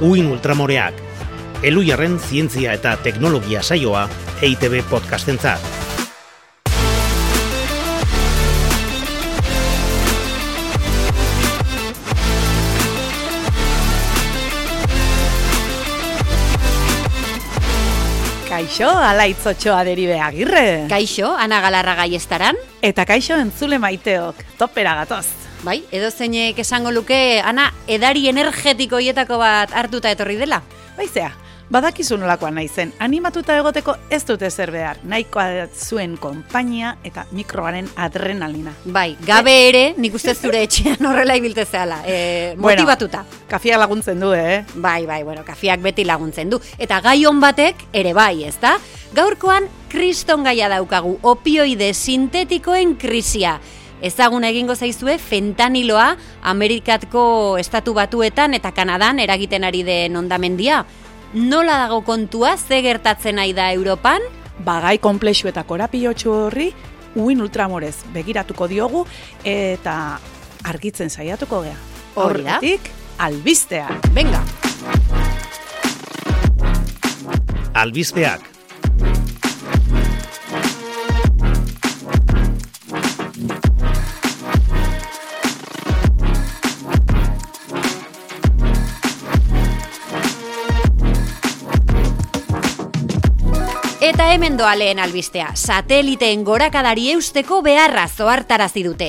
Uin Ultramoreak, Elujarren zientzia eta teknologia saioa EITB podcastentzat. Kaixo, alaitzotxoa deribe agirre. Kaixo, ana galarra gaiestaran. Eta kaixo entzule maiteok, topera gatoz. Bai, edo zeinek esango luke, ana, edari energetiko hietako bat hartuta etorri dela. Baizea, badakizu nolakoa naizen, animatuta egoteko ez dute zer behar, nahikoa zuen konpainia eta mikroaren adrenalina. Bai, gabe ere, nik uste zure etxean horrela ibilte zehala, e, motivatuta. Bueno, kafia laguntzen du, eh? Bai, bai, bueno, kafiak beti laguntzen du. Eta gai hon batek ere bai, ezta? Gaurkoan, kriston gaia daukagu, opioide sintetikoen krisia. Ezagun egingo zaizue fentaniloa Amerikatko estatu batuetan eta Kanadan eragiten ari den ondamendia. Nola dago kontua ze gertatzen nahi da Europan? Bagai komplexu eta korapilotxu horri uin ultramorez begiratuko diogu eta argitzen saiatuko gea. Horretik, albistea. Venga! Albizteak. Eta hemen doa lehen albistea, sateliteen gorakadari eusteko beharra zoartarazi dute.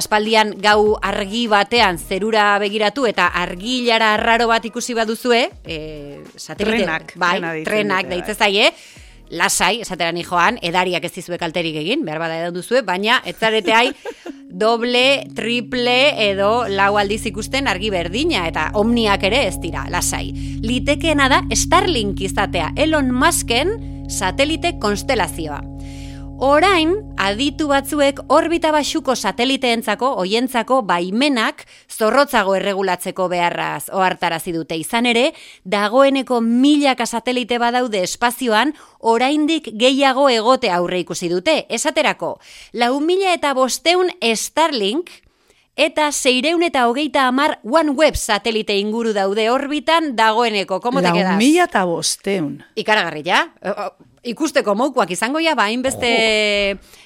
Aspaldian gau argi batean zerura begiratu eta argilara arraro bat ikusi baduzue, e, satelite, Trenak, bai, trena deitzen trenak dute, bai. Lasai, esateran joan, edariak ez dizue kalterik egin, behar bada edan duzue, baina ez zarete hai, doble, triple edo lau aldiz ikusten argi berdina eta omniak ere ez dira, lasai. Litekeena da Starlink izatea Elon Musken satelite konstelazioa. Orain, aditu batzuek orbita baxuko sateliteentzako, hoientzako baimenak zorrotzago erregulatzeko beharraz ohartarazi dute izan ere, dagoeneko milaka satelite badaude espazioan, oraindik gehiago egote aurre ikusi dute. Esaterako, lau mila eta bosteun Starlink, eta seireun eta hogeita amar OneWeb satelite inguru daude orbitan dagoeneko. Komo te Lau quedas? mila eta bosteun. Ikaragarri, ja? Ikusteko moukuak izango ja, ba, hainbeste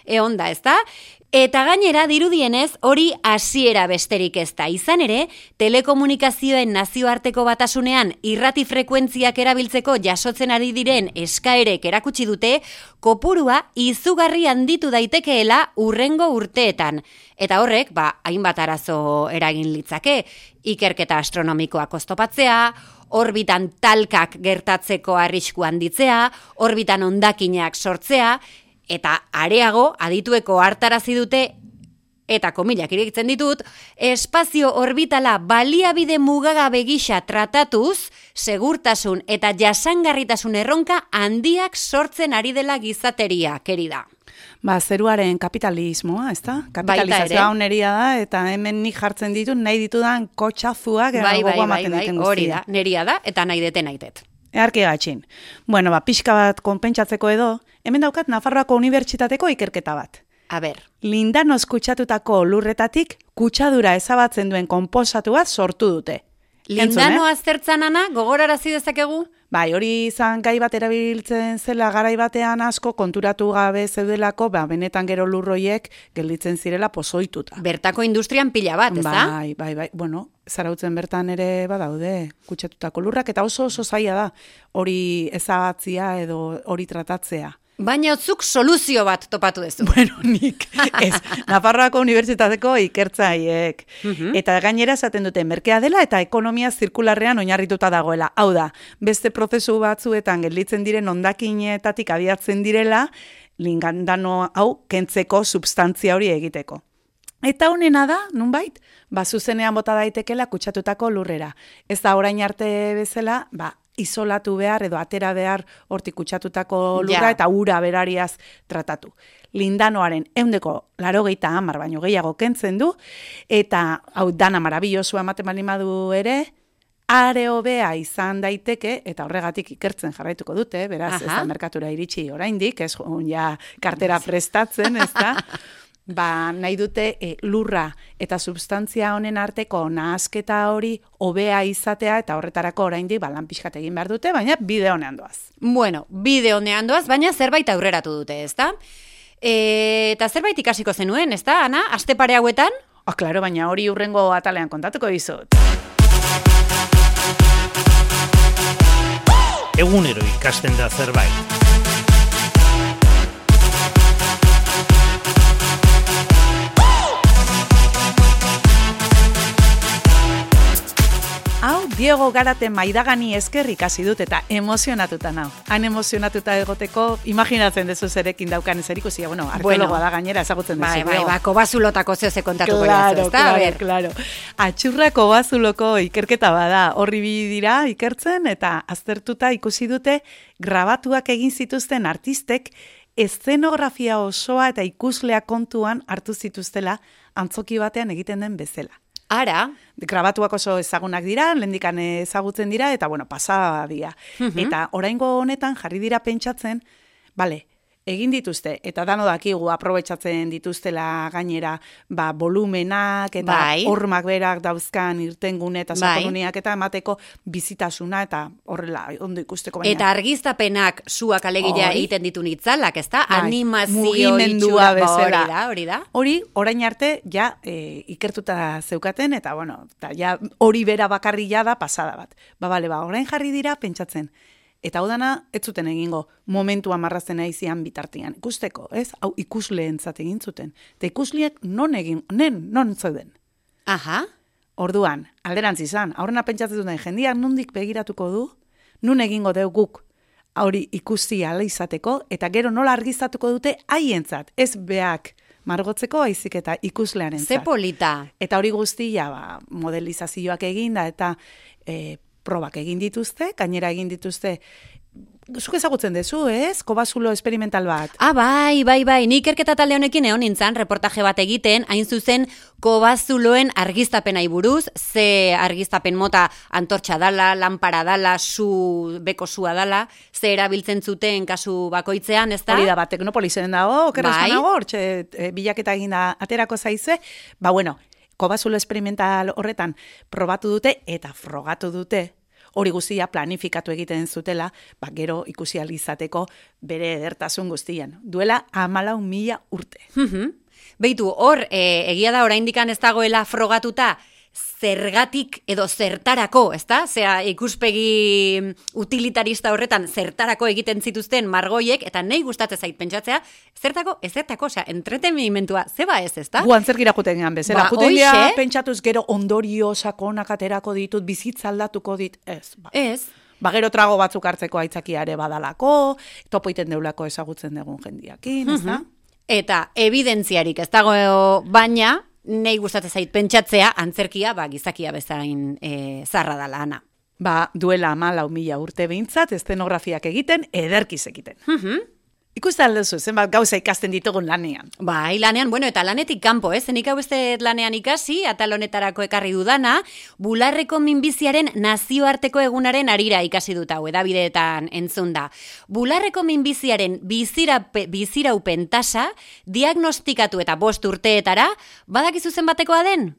eonda, ezta? Eta gainera dirudienez hori hasiera besterik ez da. Izan ere, telekomunikazioen nazioarteko batasunean irrati frekuentziak erabiltzeko jasotzen ari diren eskaerek erakutsi dute, kopurua izugarri handitu daitekeela urrengo urteetan. Eta horrek, ba, hainbat arazo eragin litzake, ikerketa astronomikoak oztopatzea, orbitan talkak gertatzeko arrisku handitzea, orbitan ondakinak sortzea, eta areago aditueko hartarazi dute eta komilak irekitzen ditut, espazio orbitala baliabide mugagabe gisa tratatuz, segurtasun eta jasangarritasun erronka handiak sortzen ari dela gizateria, kerida. Ba, zeruaren kapitalismoa, ez da? Kapitalizazioa oneria da, eta hemen nik jartzen ditut, nahi ditudan kotxazuak Bai, bai, bai, bai, diten hori da, neria da, eta nahi dete naitet. Earki gatxin. Bueno, ba, pixka bat konpentsatzeko edo, hemen daukat Nafarroako Unibertsitateko ikerketa bat. A ber, Lindanoz kutsatutako lurretatik kutsadura ezabatzen duen konposatu bat sortu dute. Lindano eh? aztertzan ana, gogorarazi dezakegu? Bai, hori izan gai bat erabiltzen zela garai batean asko konturatu gabe zeudelako, ba, benetan gero lurroiek gelditzen zirela pozoituta. Bertako industrian pila bat, ez da? Bai, bai, bai. Bueno, zarautzen bertan ere badaude kutsatutako lurrak, eta oso oso zaila da hori ezabatzia edo hori tratatzea. Baina zuk soluzio bat topatu duzu. Bueno, nik, ez, Nafarroako Unibertsitateko ikertzaiek. Eta gainera esaten dute merkea dela eta ekonomia zirkularrean oinarrituta dagoela. Hau da, beste prozesu batzuetan gelditzen diren ondakinetatik abiatzen direla, lingandano hau kentzeko substantzia hori egiteko. Eta honena da, nunbait, ba, zuzenean bota daitekela kutsatutako lurrera. Ez da orain arte bezala, ba, isolatu behar edo atera behar hortik kutsatutako lurra Ja. eta ura berariaz tratatu. Lindanoaren eundeko larogeita hamar baino gehiago kentzen du, eta hau dana marabillosu ematen bali madu ere, are hobea izan daiteke, eta horregatik ikertzen jarraituko dute, beraz, ez Aha. da merkatura iritsi oraindik, ez ja kartera prestatzen, ez da? ba, nahi dute e, lurra eta substantzia honen arteko nahasketa hori hobea izatea eta horretarako oraindik ba lan pixkat egin behar dute, baina bide honean doaz. Bueno, bide honean doaz, baina zerbait aurreratu dute, ezta? E, eta zerbait ikasiko zenuen, ezta, Ana? Aste pare hauetan? Ah, klaro, baina hori urrengo atalean kontatuko dizut. Egunero ikasten da zerbait. Diego Garate maidagani esker ikasi dut eta emozionatuta nau. Han emozionatuta egoteko, imaginatzen dezu zerekin daukan ez erikusia, bueno, arkeologoa da gainera ezagutzen dezu. Bai, bai, bai, kobazulotako zeo ze kontatuko claro, ezta? Claro, claro. Atxurra kobazuloko ikerketa bada, horri bi dira ikertzen eta aztertuta ikusi dute grabatuak egin zituzten artistek eszenografia osoa eta ikuslea kontuan hartu zituztela antzoki batean egiten den bezala. Ara, grabatuak oso ezagunak dira, lendikan ezagutzen dira, eta bueno, pasada dira. Eta oraingo honetan jarri dira pentsatzen, bale, egin dituzte, eta dano dakigu aprobetsatzen dituztela gainera, ba, volumenak, eta Bai. hormak berak dauzkan irtengune eta Bai. sakonuniak eta emateko bizitasuna, eta horrela, ondo ikusteko baina. eta argiztapenak suak alegia egiten ditu nitzalak, ezta? Bai, Animazio itxura, bezala. Hori da, hori da. Hori, orain arte, ja, e, ikertuta zeukaten, eta, bueno, eta ja, hori bera bakarri ja da pasada bat. Ba, bale, ba, orain jarri dira pentsatzen. Eta hau dana, ez zuten egingo, momentu amarrazen aizian bitartian. Ikusteko, ez? Hau ikusleentzat egin zuten. Eta ikusliek non egin, nen, non zeuden. Aha, Orduan, alderantz izan, aurrena pentsatzen duten jendiak nundik begiratuko du, nun egingo deu guk hori ikusi ala izateko, eta gero nola argiztatuko dute haientzat, ez beak margotzeko aizik eta ikuslearen ze polita. Eta hori guztia, ba, modelizazioak eginda eta e, probak egin dituzte, gainera egin dituzte, zuk ezagutzen dezu, ez? Kobazulo esperimental bat. Ah, bai, bai, bai, nik erketa talde honekin egon nintzen, reportaje bat egiten, hain zuzen, kobazuloen argiztapenai buruz, ze argiztapen mota antortxa dala, lanpara dala, su, beko sua dala, ze erabiltzen zuten kasu bakoitzean, ez da? Hori da, ba, teknopolizen dago, okerazko Bai. nago, hortxe e, bilaketa eginda aterako zaize, ba, bueno, kobazulo esperimental horretan probatu dute eta frogatu dute hori guztia planifikatu egiten zutela, ba, gero ikusi ahal izateko bere edertasun guztian. Duela amalau mila urte. Beitu, hor, e, egia da oraindikan ez dagoela frogatuta zergatik edo zertarako, ezta? Zea ikuspegi utilitarista horretan zertarako egiten zituzten margoiek eta nei gustatzen zait pentsatzea, zertako, ezertako, osea, entretenimentua zeba ez, ezta? Gu antzerkira juten gehan bezala. Ba, juten geha, hoixe. pentsatuz gero ondorio sakonak aterako ditut, bizitza aldatuko dit, ez. Ba. Ez. Ba, gero trago batzuk hartzeko aitzakiare badalako, topo iten deulako ezagutzen dugun jendiakin, ez da? Eta evidentziarik ez dago baina, nei gustatzen zait pentsatzea antzerkia, ba, gizakia bezain e, zarra dala, ana. Ba, duela amalau mila urte behintzat, estenografiak egiten, ederkiz egiten. Ikusten alduzu, zenbat gauza ikasten ditugun lanean. Bai, lanean, bueno, eta lanetik kanpo, ez? Zenik hau beste lanean ikasi, atal honetarako ekarri dudana, bularreko minbiziaren nazioarteko egunaren arira ikasi dut hau, edabideetan entzun da. Bularreko minbiziaren bizirape, biziraupen tasa, diagnostikatu eta bost urteetara, badakizu zen batekoa den?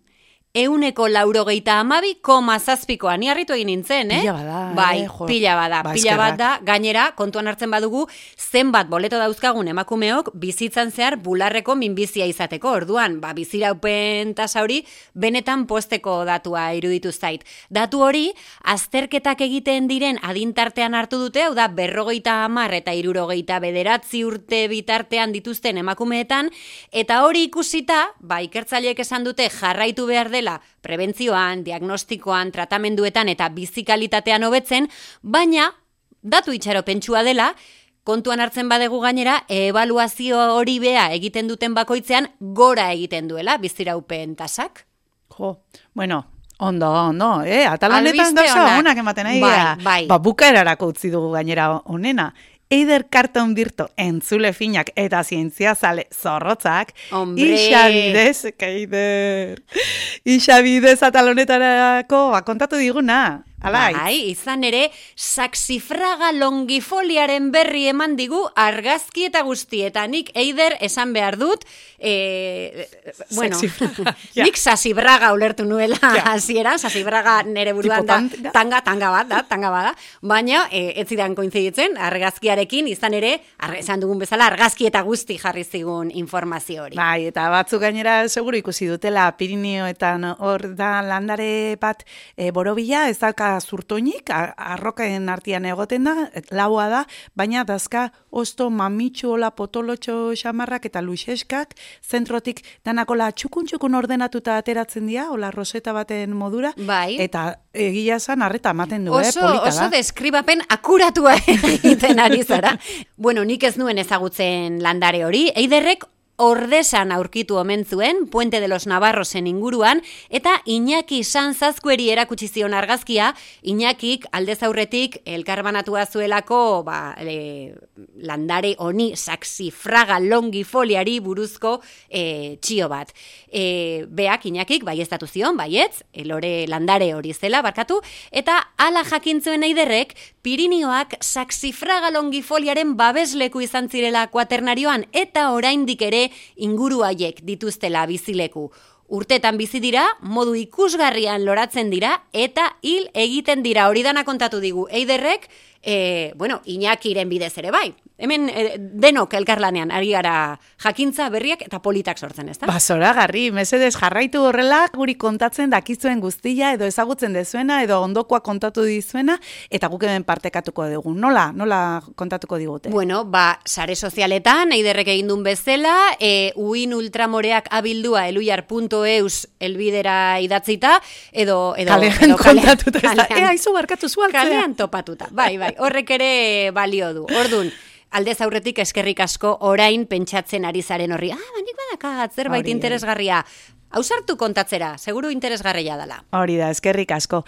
Euneko laurogeita amabi koma zazpikoa, ni harritu egin nintzen, eh? Pila bada, Bai, eh, jo. pila bada, Ba, pila bat da, gainera, kontuan hartzen badugu, zenbat boleto dauzkagun emakumeok bizitzan zehar bularreko minbizia izateko. Orduan, ba, biziraupen tasa hori benetan posteko datua iruditu zait. Datu hori, azterketak egiten diren adintartean hartu dute, hau da, berrogeita hamar eta irurogeita bederatzi urte bitartean dituzten emakumeetan, eta hori ikusita, ba, ikertzaileek esan dute jarraitu behar dela prebentzioan, diagnostikoan, tratamenduetan eta bizikalitatean hobetzen, baina datu itxaropentsua dela, kontuan hartzen badegu gainera, ebaluazio hori bea egiten duten bakoitzean gora egiten duela biziraupen tasak. Jo, bueno, ondo, ondo, eh? Atalanetan Albiste gauza onak. ematen ari Bai, bai. Ba, bukaerarako utzi dugu gainera onena. Eider karton birto entzule finak eta zientzia zale zorrotzak. Hombre. Isa bidez, keider. Isa bidez atalonetarako ba, kontatu diguna. Ala, bai, izan ere, saxifraga longifoliaren berri eman digu argazki eta guztietan. Nik eider esan behar dut, e, bueno, ja. nik sasibraga ulertu nuela hasiera, sasibraga nere buruan da, tanga? tanga, bat da, tanga bat da, baina e, ez zidan koinziditzen argazkiarekin, izan ere, ar, esan dugun bezala, argazki eta guzti jarri zigun informazio hori. Bai, eta batzuk gainera seguru ikusi dutela Pirineoetan hor da landare bat e, borobila, ez dauka zurtoinik, a- arroken artean egoten da, laua da, baina dazka osto mamitxu hola potolotxo xamarrak eta luxeskak, zentrotik danakola txukun txukun ordenatuta ateratzen dira, hola roseta baten modura, Bai. eta egia esan arreta ematen du, eh, Oso, polita oso da. deskribapen akuratua egiten ari zara. bueno, nik ez nuen ezagutzen landare hori, eiderrek ordesan aurkitu omen zuen, Puente de los Navarrosen inguruan, eta Iñaki Sanzazkueri erakutsi zion argazkia, Iñakik aldez aurretik elkarbanatua zuelako ba, e, landare honi saxifraga longifoliari buruzko e, txio bat. E, beak Iñakik bai zion, baietz, elore landare hori zela, barkatu, eta ala jakintzuen eiderrek, Pirinioak saxifraga longifoliaren babesleku izan zirela kuaternarioan, eta oraindik ere inguru haiek dituztela bizileku. Urtetan bizi dira, modu ikusgarrian loratzen dira, eta hil egiten dira hori dana kontatu digu. Eiderrek, e, bueno, Iñakiren bidez ere bai. Hemen e, denok elkarlanean ari gara jakintza berriak eta politak sortzen, ezta? Ba, zoragarri, mesedez jarraitu horrela, guri kontatzen dakizuen guztia, edo ezagutzen dezuena, edo ondokoa kontatu dizuena, eta guk hemen partekatuko dugu. Nola, nola kontatuko digute? Bueno, ba, sare sozialetan, eiderrek egin duen bezala, e, uin ultramoreak abildua eluiar.eus elbidera idatzita, edo... edo Kalean edo kontatuta ez da. kalean- E, aizu barkatu zu hartzea. Kalean topatuta, bai, bai, horrek ere balio du. Ordun, aldez aurretik eskerrik asko orain pentsatzen ari zaren horri. Ah, banik badakat, zerbait Hori, interesgarria. Hausartu kontatzera, seguru interesgarria dela. Hori da, eskerrik asko.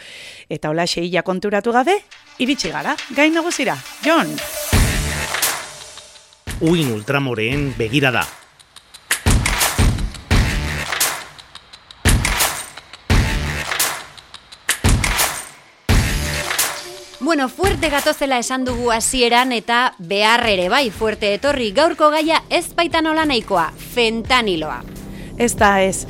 Eta hola xeia konturatu gabe, iritsi gara, gain nagusira. Jon! Uin ultramoreen begirada. Bueno, fuerte gatozela esan dugu hasieran eta behar ere bai fuerte etorri gaurko gaia ez baita nola nahikoa, fentaniloa. Ez da ez.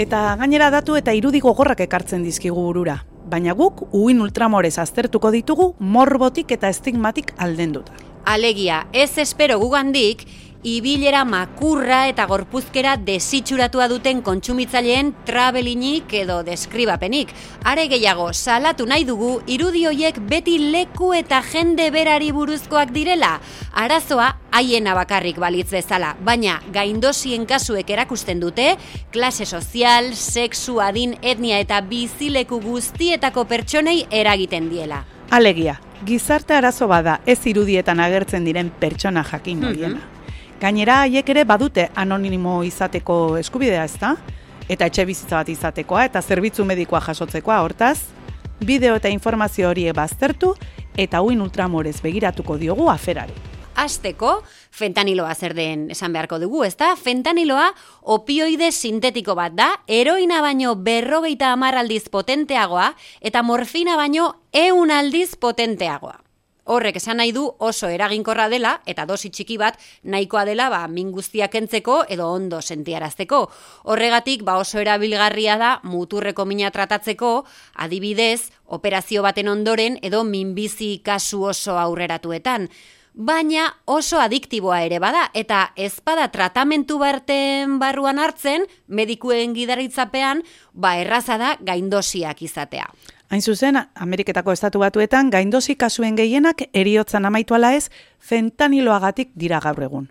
Eta gainera datu eta irudi gogorrak ekartzen dizkigu burura. Baina guk uin ultramorez aztertuko ditugu morbotik eta estigmatik aldenduta. Alegia, ez espero gugandik, ibilera makurra eta gorpuzkera desitxuratua duten kontsumitzaileen travelinik edo deskribapenik. Are gehiago, salatu nahi dugu irudi hoiek beti leku eta jende berari buruzkoak direla. Arazoa haiena bakarrik balitz bezala, baina gaindosien kasuek erakusten dute, klase sozial, sexu, adin, etnia eta bizileku guztietako pertsonei eragiten diela. Alegia, gizarte arazo bada ez irudietan agertzen diren pertsona jakin horiena. Gainera haiek ere badute anonimo izateko eskubidea ezta? Eta etxe bizitza bat izatekoa eta zerbitzu medikoa jasotzekoa hortaz, bideo eta informazio horiek baztertu eta uin ultramorez begiratuko diogu aferari. Azteko, fentaniloa zer den esan beharko dugu, ezta? Fentaniloa opioide sintetiko bat da, heroina baino berrogeita hamar aldiz potenteagoa, eta morfina baino eun aldiz potenteagoa. Horrek esan nahi du oso eraginkorra dela eta dosi txiki bat nahikoa dela ba min guztiak kentzeko edo ondo sentiarazteko. Horregatik ba oso erabilgarria da muturreko mina tratatzeko, adibidez, operazio baten ondoren edo minbizi kasu oso aurreratuetan. Baina oso adiktiboa ere bada eta ezpada tratamentu barten barruan hartzen, medikuen gidaritzapean, ba erraza da gaindosiak izatea. Hain zuzen, Ameriketako estatu batuetan gaindosi kasuen gehienak eriotzan amaitu ala ez fentaniloagatik dira gaur egun.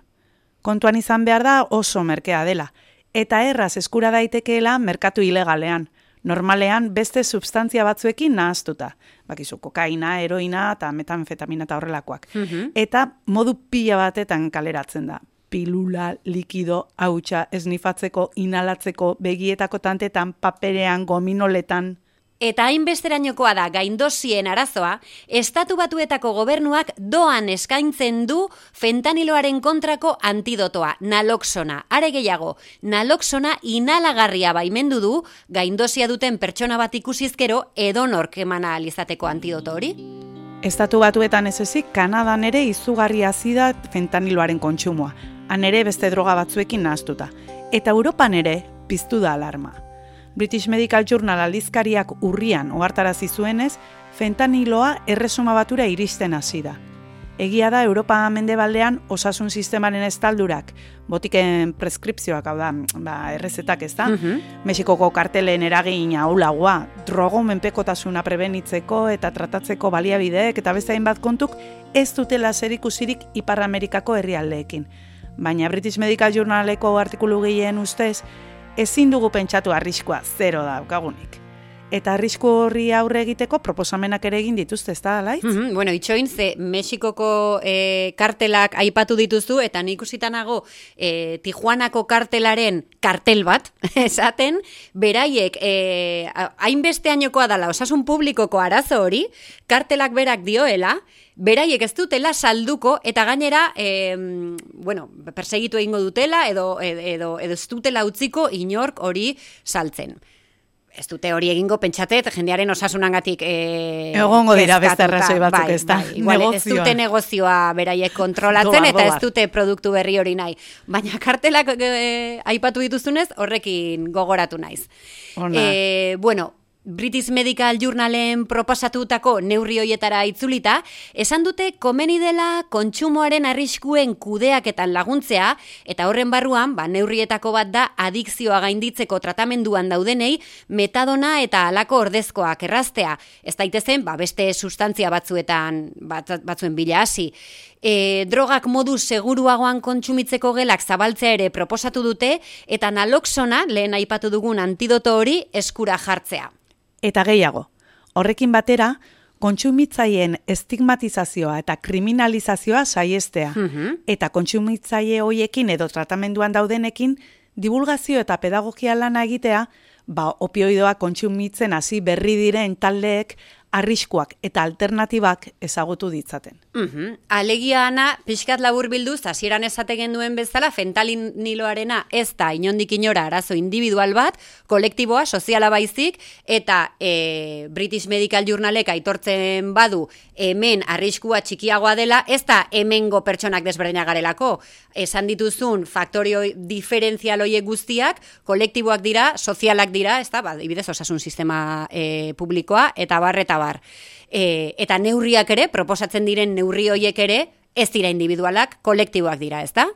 Kontuan izan behar da oso merkea dela, eta erraz eskura daitekeela merkatu ilegalean, normalean beste substantzia batzuekin nahaztuta. Bakizu, kokaina, heroina eta metanfetamina eta horrelakoak. Eta modu pila batetan kaleratzen da. Pilula, likido, hautsa, esnifatzeko, inhalatzeko, begietako tantetan, paperean, gominoletan, eta hainbesterainokoa da gaindosien arazoa, estatu batuetako gobernuak doan eskaintzen du fentaniloaren kontrako antidotoa, naloxona. Are gehiago, naloxona inalagarria baimendu du gaindosia duten pertsona bat ikusizkero edonork emana alizateko antidoto hori. Estatu batuetan ez ezik, Kanadan ere izugarri da fentaniloaren kontsumoa, han ere beste droga batzuekin nahaztuta. Eta Europan ere piztu da alarma. British Medical Journal aldizkariak urrian ohartarazi zuenez, fentaniloa erresuma batura iristen hasi da. Egia da Europa mendebaldean osasun sistemaren estaldurak, botiken preskripzioak hau da, ba, errezetak ez da, mhm. Mexikoko kartelen eragin aulagoa, drogo menpekotasuna prebenitzeko eta tratatzeko baliabideek eta beste bat kontuk ez dutela zerikusirik Ipar Amerikako herrialdeekin. Baina British Medical Journaleko artikulu gehien ustez, ezin dugu pentsatu arriskoa zero daukagunik. Eta arrisku horri aurre egiteko proposamenak ere egin dituzte, ez da, alaitz? Mm Bueno, itxoin, ze Mexikoko e, kartelak aipatu dituzu, eta nik usitanago e, Tijuanako kartelaren kartel bat, esaten, beraiek, e, hainbeste ainokoa dala, osasun publikoko arazo hori, kartelak berak dioela, beraiek ez dutela salduko eta gainera e, bueno, persegitu egingo dutela edo, edo, edo ez dutela utziko inork hori saltzen. Ez dute hori egingo pentsatet, jendearen osasunangatik e, Egongo dira beste arrazoi batzuk bai, ez da. Bai, ez dute negozioa beraiek kontrolatzen eta ez dute produktu berri hori nahi. Baina kartelak e, aipatu dituzunez horrekin gogoratu naiz. E, bueno, British Medical Journalen proposatutako neurri hoietara itzulita, esan dute komeni dela kontsumoaren arriskuen kudeaketan laguntzea, eta horren barruan, ba, neurrietako bat da adikzioa gainditzeko tratamenduan daudenei, metadona eta alako ordezkoak erraztea. Ez daitezen, ba, beste sustantzia batzuetan bat, batzuen bila hasi. E, drogak modu seguruagoan kontsumitzeko gelak zabaltzea ere proposatu dute, eta naloxona, lehen aipatu dugun antidoto hori, eskura jartzea eta gehiago. Horrekin batera, kontsumitzaien estigmatizazioa eta kriminalizazioa saiestea mm eta kontsumitzaile hoiekin edo tratamenduan daudenekin divulgazio eta pedagogia lana egitea, ba opioidoa kontsumitzen hasi berri diren taldeek arriskuak eta alternatibak ezagutu ditzaten. Mm. Alegia ana, pixkat labur bilduz, hasieran esate duen bezala, fentalin niloarena ez da inondik inora arazo individual bat, kolektiboa, soziala baizik, eta e, British Medical Journalek aitortzen badu hemen arriskua txikiagoa dela, ez da hemengo pertsonak desberdina garelako. Esan dituzun faktorio diferentzial hoiek guztiak, kolektiboak dira, sozialak dira, ez da, ba, osasun sistema e, publikoa, eta barreta bar. E, eta neurriak ere, proposatzen diren neurri hoiek ere, ez dira individualak, kolektiboak dira, ez da?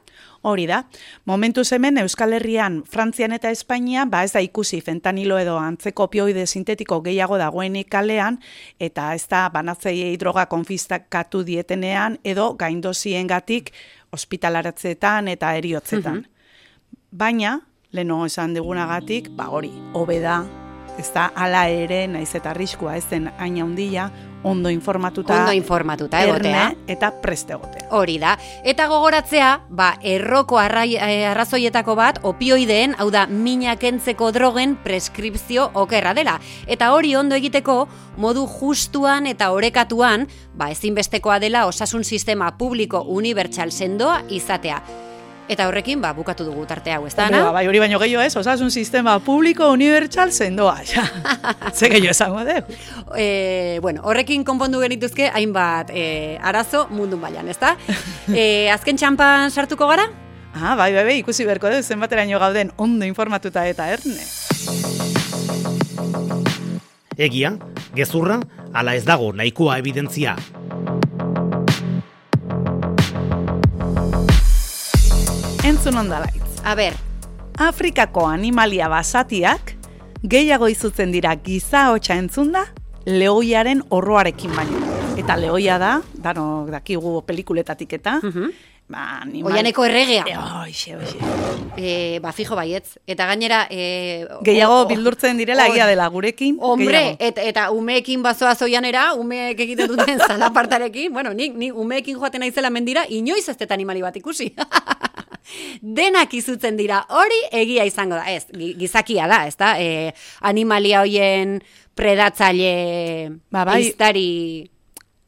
Hori da. Momentu hemen Euskal Herrian, Frantzian eta Espainia, ba ez da ikusi fentanilo edo antzeko opioide sintetiko gehiago dagoenik kalean, eta ez da banatzei droga konfistakatu dietenean, edo gaindozien gatik ospitalaratzeetan eta eriotzetan. Mhm. Baina, leno esan digunagatik, ba hori, hobeda ez da ala ere naiz eta arriskua ez den aina handia ondo informatuta ondo informatuta egotea. eta preste egotea. Hori da. Eta gogoratzea ba erroko arrai, eh, arrazoietako bat opioideen hau da mina kentzeko drogen preskripzio okerra dela. Eta hori ondo egiteko modu justuan eta orekatuan ba ezinbestekoa dela osasun sistema publiko unibertsal sendoa izatea Eta horrekin, ba, bukatu dugu tarte hau, ez da, na? Bai, hori baino gehiago ez, osasun sistema publiko unibertsal sendoa, ja. Ze gehiago esango dugu. E, bueno, horrekin konpondu genituzke, hainbat e, arazo mundun baian, ez da? E, azken txampan sartuko gara? Ah, bai, bai, bai, ikusi berko dugu, zenbateraino gauden ondo informatuta eta erne. Egia, gezurra, ala ez dago nahikoa evidentzia. Entzun ondalaitz. A ber. Afrikako animalia basatiak gehiago izutzen dira giza hotxa entzunda lehoiaren horroarekin baino. Eta lehoia da, dano dakigu pelikuletatik eta, uh Ba, Oianeko erregea. E, oixe, oixe. E, ba, fijo baietz. Eta gainera... E, Gehiago bildurtzen direla, egia dela, gurekin. Hombre, et, eta umeekin bazoa zoianera, umeek egiten duten zalapartarekin, bueno, nik, nik umeekin joaten naizela mendira, inoiz ez animali bat ikusi. denak izutzen dira, hori egia izango da, ez, gizakia da, ez da, e, animalia hoien predatzaile ba, bai. iztari...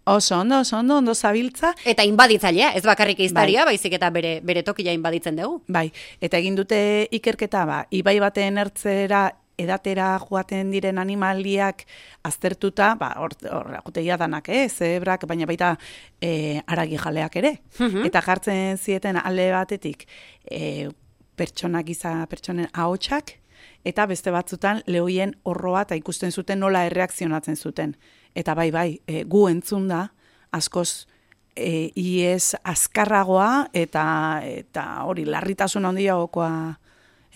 Oso ondo, oso ondo, ondo zabiltza. Eta inbaditzailea, ez bakarrik iztaria, bai. baizik eta bere, bere tokia inbaditzen dugu. Bai, eta egin dute ikerketa, ba, ibai baten ertzera edatera joaten diren animaliak aztertuta, ba, hor, hor danak, eh, zebrak, baina baita e, aragi jaleak ere. Mhm. Eta jartzen zieten alde batetik e, pertsonak iza pertsonen ahotsak eta beste batzutan lehoien horroa eta ikusten zuten nola erreakzionatzen zuten. Eta bai, bai, e, gu entzun da, askoz, e, iez azkarragoa eta eta hori larritasun handiagokoa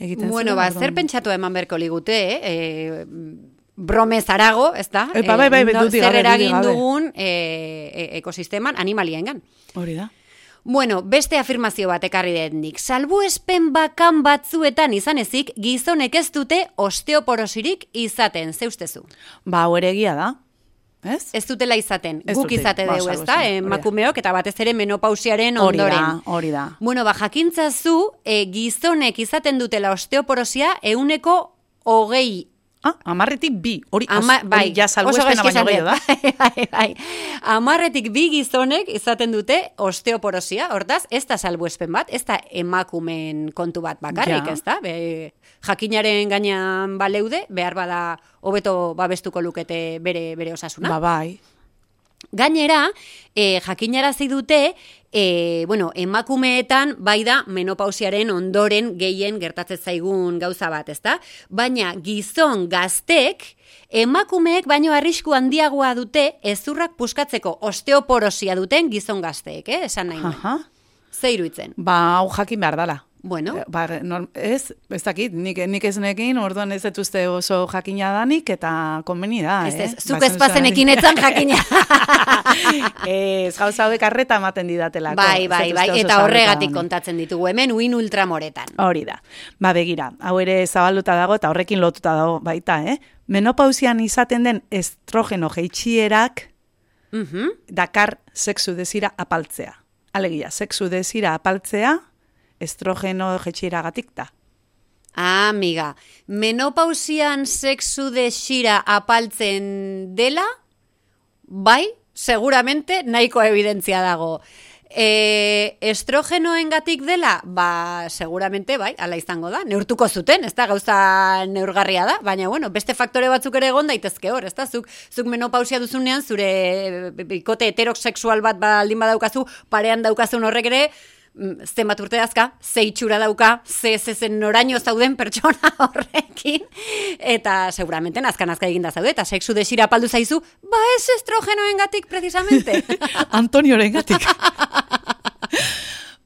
egiten Bueno, ba, zer pentsatu eman berko ligute, eh? E, bromez arago, ez da? Epa, bai, bai, no, zer eragin dugun e, e, ekosisteman animaliengan. Hori da. Bueno, beste afirmazio bat ekarri nik. Salbu espen bakan batzuetan izan ezik, gizonek ez dute osteoporosirik izaten, zeustezu? Ba, hori egia da. Ez? Ez dutela izaten, ez guk izate dugu, ez da, emakumeok eta batez ere menopausiaren ondoren. Hori da, hori da. Bueno, ba, jakintzazu, e, gizonek izaten dutela osteoporosia euneko hogei Ah, amarretik bi, hori, Ama, bai, ja salbu espena baino gehiago da. Bai, bai, bai. Amarretik bi gizonek izaten dute osteoporosia, hortaz, ez da salbu espen bat, ez da emakumen kontu bat bakarrik, ja. ez da? Be, jakinaren gainean baleude, behar bada hobeto babestuko lukete bere, bere osasuna. Ba, bai. Gainera, e, jakinarazi dute, e, bueno, emakumeetan bai da menopausiaren ondoren gehien gertatzen zaigun gauza bat, ezta? Baina gizon gaztek emakumeek baino arrisku handiagoa dute ezurrak puskatzeko osteoporosia duten gizon gazteek, eh? Esan nahi. Aha. Zeiruitzen. Ba, hau jakin behar dala. Bueno. Eh, ba, ez, ez dakit, nik, nik ez nekin, orduan ez etuzte oso jakina danik, eta konbeni da, ez, eh? Ez, zuk ez pazenekin etzan jakina. ez, gauza hauek arreta ematen didatelako. Bai, bai, bai, eta horregatik kontatzen ditugu, hemen uin ultramoretan. Hori da. Ba, begira, hau ere zabalduta dago, eta horrekin lotuta dago baita, eh? Menopausian izaten den estrogeno geitxierak, uh dakar sexu desira apaltzea. Alegia, sexu desira apaltzea, estrogeno jetxiragatik da. Ah, amiga, menopausian sexu de xira apaltzen dela, bai, seguramente nahiko evidentzia dago. E, estrogenoen gatik dela, ba, seguramente, bai, ala izango da, neurtuko zuten, ez da, gauza neurgarria da, baina, bueno, beste faktore batzuk ere egon daitezke hor, ez da, zuk, zuk menopausia duzunean, zure bikote heteroseksual bat baldin badaukazu, parean daukazun horrek ere, zenbat urte dazka, ze itxura dauka, ze zen noraino zauden pertsona horrekin, eta seguramente nazka-nazka eginda zaude, eta sexu desira paldu zaizu, ba ez estrogenoen gatik, precisamente. Antonioren gatik.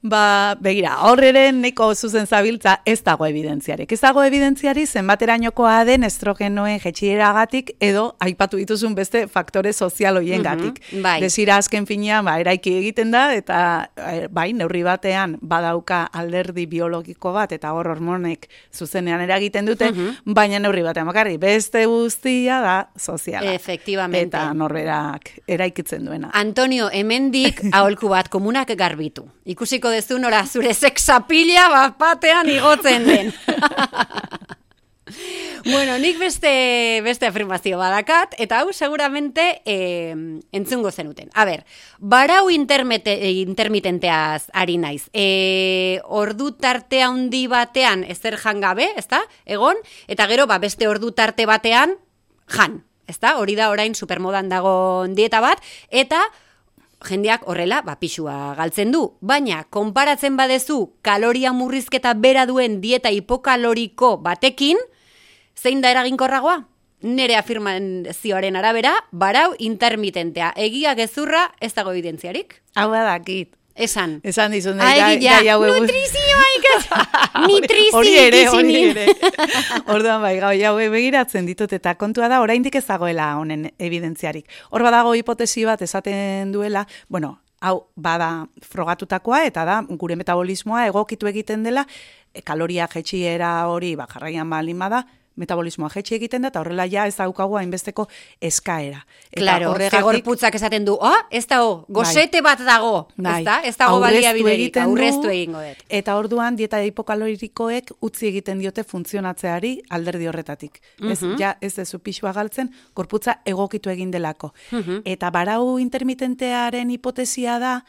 Ba, begira, horreren neko zuzen zabiltza ez dago evidentziarik. Ez dago evidentziari zenbaterainokoa den estrogenoen jetxieragatik edo aipatu dituzun beste faktore sozial hoien gatik. Mm bai. Desira azken finean, ba, eraiki egiten da, eta eh, bai, neurri batean badauka alderdi biologiko bat, eta hor hormonek zuzenean eragiten dute, baina neurri batean bakarri, beste guztia da soziala. Efectivamente. Eta norberak eraikitzen duena. Antonio, hemendik aholku bat komunak garbitu. Ikusiko dezu nora zure sexapila bat batean igotzen den. bueno, nik beste, beste afirmazio badakat, eta hau seguramente eh, entzungo zenuten. A ber, barau intermitenteaz ari naiz. E, ordu tarte handi batean ezer jangabe, ezta? Egon, eta gero ba, beste ordu tarte batean jan. Ezta? Hori da orain supermodan dago dieta bat, eta jendeak horrela ba, pixua galtzen du. Baina, konparatzen badezu kaloria murrizketa bera duen dieta hipokaloriko batekin, zein da eraginkorragoa? Nere afirman zioaren arabera, barau intermitentea. Egia gezurra ez dago evidentziarik? Hau da, kit. Esan. Esan dizun. Gai, gai, Nutrizioa Nutrizioa Hori ere, hori ere. Orduan bai, gau, jau begiratzen ditut eta kontua da, oraindik ez dagoela honen evidentziarik. Hor badago hipotesi bat esaten duela, bueno, hau bada frogatutakoa eta da gure metabolismoa egokitu egiten dela, kaloria jetxiera hori ba, jarraian balin bada, metabolismoa jetxe egiten da, eta horrela ja ez daukagu hainbesteko eskaera. Eta Claro, horregatik- zegorputzak esaten du, ah, ez dago, gozete bat dago, Bai. ez da? Ez dago baliabiderik, aurreztu egingo dut. Eta orduan dieta hipokalorikoek utzi egiten diote funtzionatzeari alderdi horretatik. Ez, Mhm. ja, ez dezu pixua galtzen, gorputza egokitu egin delako. Mhm. Eta barau intermitentearen hipotesia da,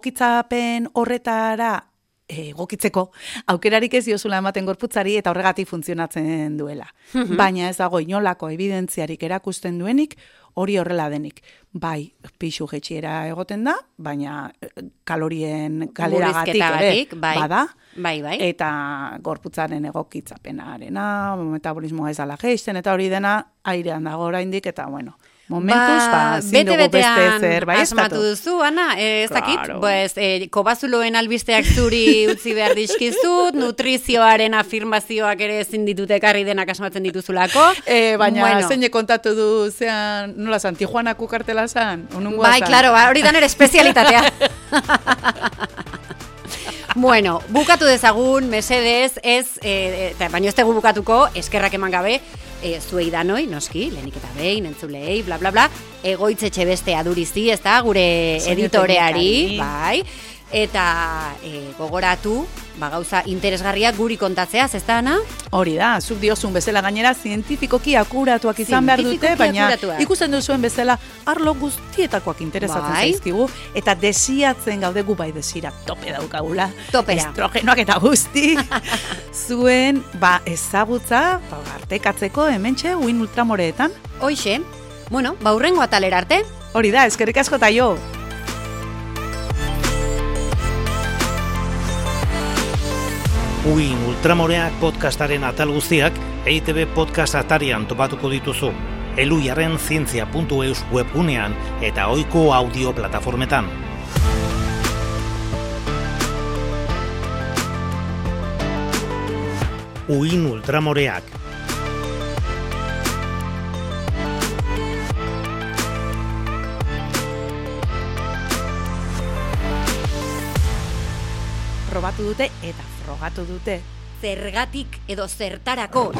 egokitzapen horretara egokitzeko, aukerarik ez diozula ematen gorputzari eta horregatik funtzionatzen duela. Mhm. Baina ez dago inolako evidentziarik erakusten duenik, hori horrela denik. Bai, pixu jetxiera egoten da, baina eh, kalorien galeragatik ere bai. bada. Bai, bai. Eta gorputzaren egokitzapenarena, metabolismoa ez dala geisten, eta hori dena airean dago oraindik eta bueno, momentuz, ba, ezin dugu beste ezer, bai, asmatu duzu, Ana, eh, ez dakit, Claro. pues, eh, kobazuloen albisteak zuri utzi behar dizkizut, nutrizioaren afirmazioak ere ezin ditut ekarri denak asmatzen dituzulako. E, baina Bueno. zein kontatu du, zean, nola zan, Tijuanako kartela zan? Bai, zan? claro, ba, hori da nere espezialitatea. bueno, bukatu dezagun, mesedez, ez, e, eta baino ez tegu bukatuko, eskerrak eman gabe, e, zuei danoi, noski, lehenik eta behin, entzulei, bla, bla, bla, egoitzetxe beste adurizi, ez da, gure editoreari, bai, eta e, gogoratu, ba, gauza interesgarriak guri kontatzeaz, ez da, Ana? Hori da, zuk diozun bezala gainera zientifikoki akuratuak izan behar dute, baina akuratuak. ikusten duzuen bezala arlo guztietakoak interesatzen Bai. zaizkigu, eta desiatzen gaude gu bai desira tope daukagula. Topera. Estrogenoak eta guzti. zuen, ba, ezagutza, ba, artekatzeko hementxe, uin ultramoreetan. Hoixe, bueno, ba, hurrengo atalera arte, Hori da, eskerrik asko eta jo. Uin Ultramoreak podcastaren atal guztiak EITB podcast atarian topatuko dituzu. Eluiaren zientzia.eus webgunean eta ohiko audio plataformetan. Uin Ultramoreak Probatu dute eta frogatu dute. zergatik edo zertarako